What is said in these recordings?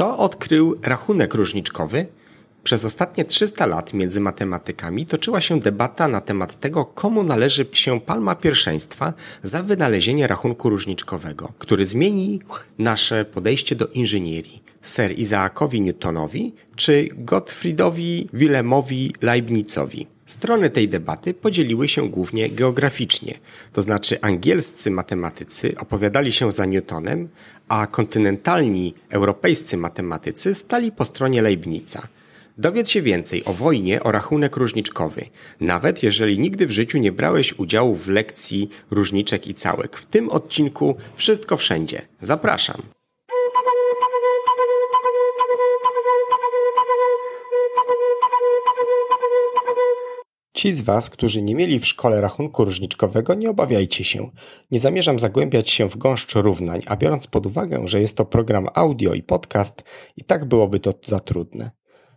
Kto odkrył rachunek różniczkowy? Przez ostatnie 300 lat między matematykami toczyła się debata na temat tego, komu należy się palma pierwszeństwa za wynalezienie rachunku różniczkowego, który zmieni nasze podejście do inżynierii. Sir Isaacowi Newtonowi czy Gottfriedowi Wilhelmowi Leibnizowi. Strony tej debaty podzieliły się głównie geograficznie, to znaczy angielscy matematycy opowiadali się za Newtonem, a kontynentalni europejscy matematycy stali po stronie Leibniza. Dowiedz się więcej o wojnie o rachunek różniczkowy, nawet jeżeli nigdy w życiu nie brałeś udziału w lekcji różniczek i całek. W tym odcinku wszystko wszędzie. Zapraszam. Ci z Was, którzy nie mieli w szkole rachunku różniczkowego, nie obawiajcie się. Nie zamierzam zagłębiać się w gąszcz równań, a biorąc pod uwagę, że jest to program audio i podcast, i tak byłoby to za trudne.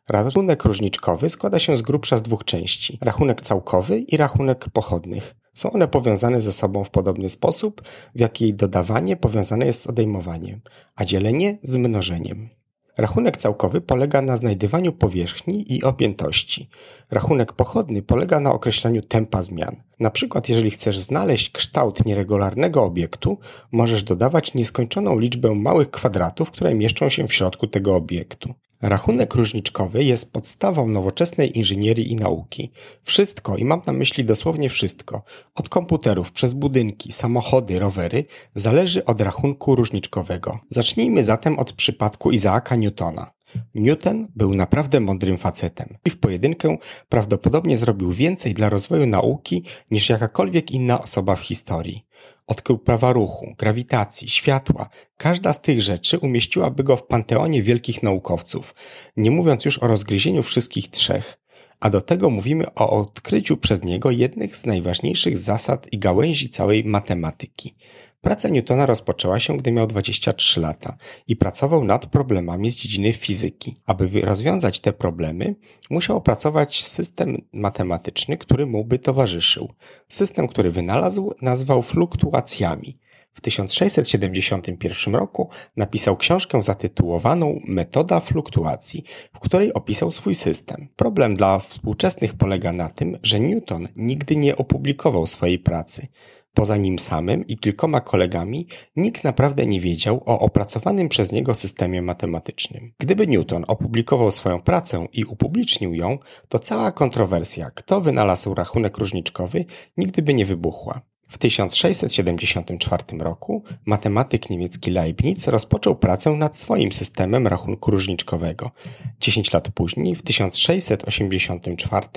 Rachunek różniczkowy składa się z grubsza z dwóch części: rachunek całkowy i rachunek pochodnych. Są one powiązane ze sobą w podobny sposób, w jaki dodawanie powiązane jest z odejmowaniem, a dzielenie z mnożeniem. Rachunek całkowy polega na znajdywaniu powierzchni i objętości. Rachunek pochodny polega na określaniu tempa zmian. Na przykład, jeżeli chcesz znaleźć kształt nieregularnego obiektu, możesz dodawać nieskończoną liczbę małych kwadratów, które mieszczą się w środku tego obiektu. Rachunek różniczkowy jest podstawą nowoczesnej inżynierii i nauki. Wszystko, i mam na myśli dosłownie wszystko, od komputerów przez budynki, samochody, rowery, zależy od rachunku różniczkowego. Zacznijmy zatem od przypadku Izaaka Newtona. Newton był naprawdę mądrym facetem i w pojedynkę prawdopodobnie zrobił więcej dla rozwoju nauki niż jakakolwiek inna osoba w historii. Odkrył prawa ruchu, grawitacji, światła. Każda z tych rzeczy umieściłaby go w panteonie wielkich naukowców, nie mówiąc już o rozgryzieniu wszystkich trzech. A do tego mówimy o odkryciu przez niego jednych z najważniejszych zasad i gałęzi całej matematyki. Praca Newtona rozpoczęła się, gdy miał 23 lata i pracował nad problemami z dziedziny fizyki. Aby rozwiązać te problemy, musiał opracować system matematyczny, który mu by towarzyszył. System, który wynalazł, nazwał fluktuacjami. W 1671 roku napisał książkę zatytułowaną Metoda fluktuacji, w której opisał swój system. Problem dla współczesnych polega na tym, że Newton nigdy nie opublikował swojej pracy. Poza nim samym i kilkoma kolegami, nikt naprawdę nie wiedział o opracowanym przez niego systemie matematycznym. Gdyby Newton opublikował swoją pracę i upublicznił ją, to cała kontrowersja, kto wynalazł rachunek różniczkowy, nigdy by nie wybuchła. W 1674 roku matematyk niemiecki Leibniz rozpoczął pracę nad swoim systemem rachunku różniczkowego. Dziesięć lat później, w 1684,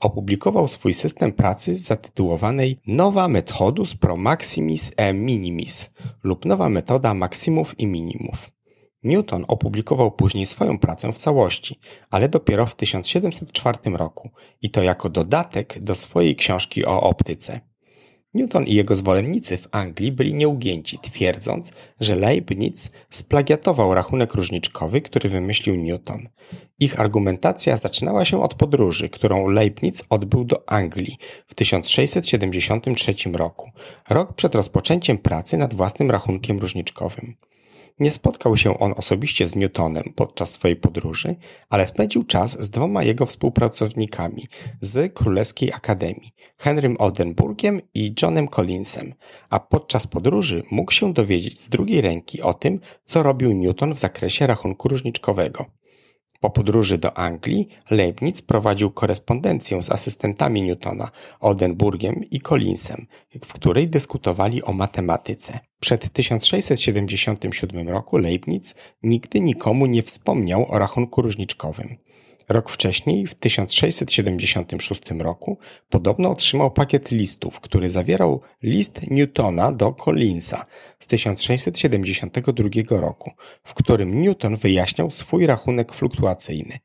opublikował swój system pracy zatytułowanej Nowa Methodus pro Maximis e Minimis lub Nowa Metoda Maksimów i Minimów. Newton opublikował później swoją pracę w całości, ale dopiero w 1704 roku i to jako dodatek do swojej książki o optyce. Newton i jego zwolennicy w Anglii byli nieugięci, twierdząc, że Leibniz splagiatował rachunek różniczkowy, który wymyślił Newton. Ich argumentacja zaczynała się od podróży, którą Leibniz odbył do Anglii w 1673 roku, rok przed rozpoczęciem pracy nad własnym rachunkiem różniczkowym. Nie spotkał się on osobiście z Newtonem podczas swojej podróży, ale spędził czas z dwoma jego współpracownikami z Królewskiej Akademii, Henrym Oldenburgiem i Johnem Collinsem, a podczas podróży mógł się dowiedzieć z drugiej ręki o tym, co robił Newton w zakresie rachunku różniczkowego. Po podróży do Anglii Leibniz prowadził korespondencję z asystentami Newtona, Oldenburgiem i Collinsem, w której dyskutowali o matematyce. Przed 1677 roku Leibniz nigdy nikomu nie wspomniał o rachunku różniczkowym. Rok wcześniej, w 1676 roku, podobno otrzymał pakiet listów, który zawierał list Newtona do Collinsa z 1672 roku, w którym Newton wyjaśniał swój rachunek fluktuacyjny.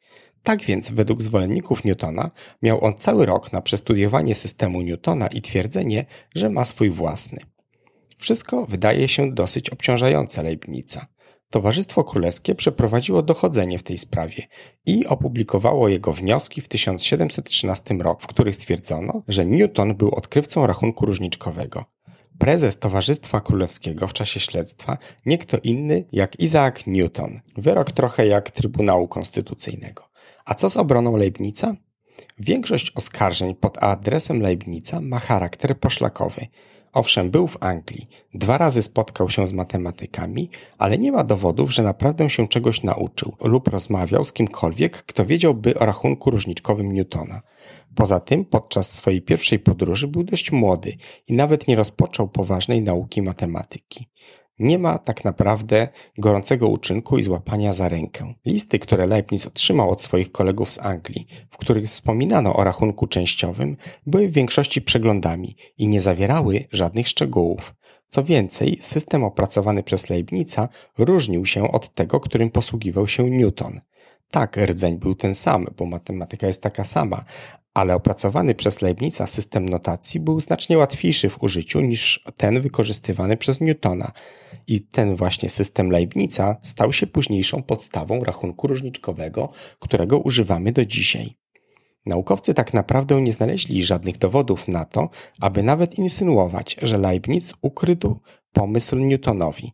Tak więc, według zwolenników Newtona, miał on cały rok na przestudiowanie systemu Newtona i twierdzenie, że ma swój własny. Wszystko wydaje się dosyć obciążające Leibnica. Towarzystwo Królewskie przeprowadziło dochodzenie w tej sprawie i opublikowało jego wnioski w 1713 roku, w których stwierdzono, że Newton był odkrywcą rachunku różniczkowego. Prezes Towarzystwa Królewskiego w czasie śledztwa nie kto inny jak Isaac Newton. Wyrok trochę jak Trybunału Konstytucyjnego. A co z obroną Leibnica? Większość oskarżeń pod adresem Leibnica ma charakter poszlakowy. Owszem, był w Anglii, dwa razy spotkał się z matematykami, ale nie ma dowodów, że naprawdę się czegoś nauczył lub rozmawiał z kimkolwiek, kto wiedziałby o rachunku różniczkowym Newtona. Poza tym, podczas swojej pierwszej podróży był dość młody i nawet nie rozpoczął poważnej nauki matematyki nie ma tak naprawdę gorącego uczynku i złapania za rękę. Listy, które Leibniz otrzymał od swoich kolegów z Anglii, w których wspominano o rachunku częściowym, były w większości przeglądami i nie zawierały żadnych szczegółów. Co więcej, system opracowany przez Leibnica różnił się od tego, którym posługiwał się Newton. Tak, rdzeń był ten sam, bo matematyka jest taka sama, ale opracowany przez Leibnica system notacji był znacznie łatwiejszy w użyciu niż ten wykorzystywany przez Newtona. I ten właśnie system Leibnica stał się późniejszą podstawą rachunku różniczkowego, którego używamy do dzisiaj. Naukowcy tak naprawdę nie znaleźli żadnych dowodów na to, aby nawet insynuować, że Leibniz ukrył pomysł Newtonowi.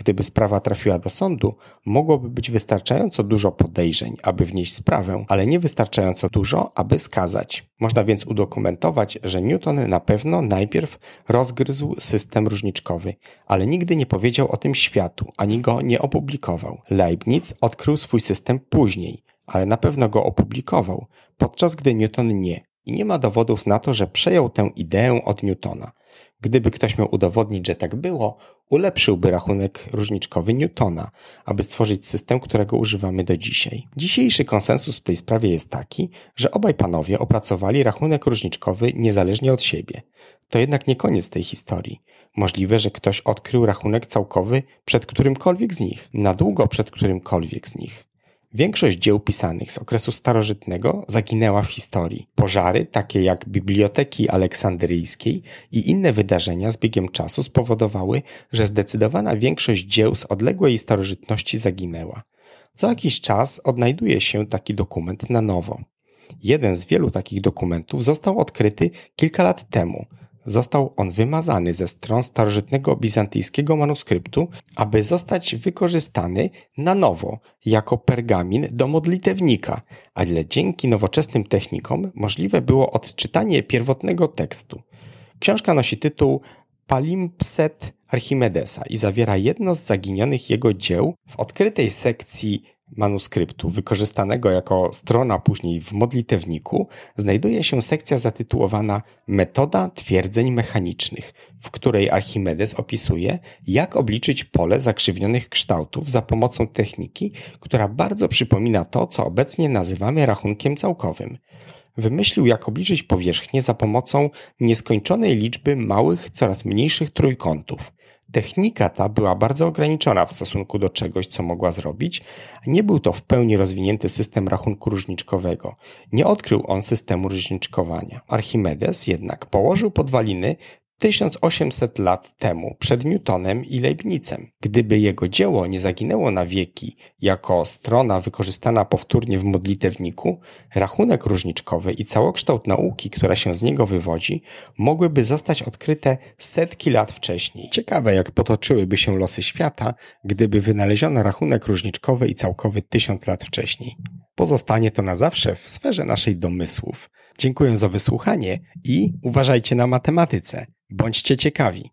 Gdyby sprawa trafiła do sądu, mogłoby być wystarczająco dużo podejrzeń, aby wnieść sprawę, ale nie wystarczająco dużo, aby skazać. Można więc udokumentować, że Newton na pewno najpierw rozgryzł system różniczkowy, ale nigdy nie powiedział o tym światu, ani go nie opublikował. Leibniz odkrył swój system później, ale na pewno go opublikował, podczas gdy Newton nie. I nie ma dowodów na to, że przejął tę ideę od Newtona. Gdyby ktoś miał udowodnić, że tak było, ulepszyłby rachunek różniczkowy Newtona, aby stworzyć system, którego używamy do dzisiaj. Dzisiejszy konsensus w tej sprawie jest taki, że obaj panowie opracowali rachunek różniczkowy niezależnie od siebie. To jednak nie koniec tej historii. Możliwe, że ktoś odkrył rachunek całkowy przed którymkolwiek z nich, na długo przed którymkolwiek z nich. Większość dzieł pisanych z okresu starożytnego zaginęła w historii. Pożary, takie jak Biblioteki Aleksandryjskiej i inne wydarzenia z biegiem czasu spowodowały, że zdecydowana większość dzieł z odległej starożytności zaginęła. Co jakiś czas odnajduje się taki dokument na nowo. Jeden z wielu takich dokumentów został odkryty kilka lat temu – Został on wymazany ze stron starożytnego bizantyjskiego manuskryptu, aby zostać wykorzystany na nowo jako pergamin do modlitewnika, ale dzięki nowoczesnym technikom możliwe było odczytanie pierwotnego tekstu. Książka nosi tytuł Palimpsest Archimedesa i zawiera jedno z zaginionych jego dzieł w odkrytej sekcji manuskryptu, wykorzystanego jako strona później w modlitewniku, znajduje się sekcja zatytułowana Metoda twierdzeń mechanicznych, w której Archimedes opisuje, jak obliczyć pole zakrzywnionych kształtów za pomocą techniki, która bardzo przypomina to, co obecnie nazywamy rachunkiem całkowym. Wymyślił, jak obliczyć powierzchnię za pomocą nieskończonej liczby małych, coraz mniejszych trójkątów – Technika ta była bardzo ograniczona w stosunku do czegoś, co mogła zrobić. Nie był to w pełni rozwinięty system rachunku różniczkowego. Nie odkrył on systemu różniczkowania. Archimedes jednak położył podwaliny 1800 lat temu przed Newtonem i Leibnicem. Gdyby jego dzieło nie zaginęło na wieki jako strona wykorzystana powtórnie w modlitewniku, rachunek różniczkowy i całokształt nauki, która się z niego wywodzi, mogłyby zostać odkryte setki lat wcześniej. Ciekawe, jak potoczyłyby się losy świata, gdyby wynaleziono rachunek różniczkowy i całkowy tysiąc lat wcześniej. Pozostanie to na zawsze w sferze naszej domysłów. Dziękuję za wysłuchanie i uważajcie na matematyce. Bądźcie ciekawi.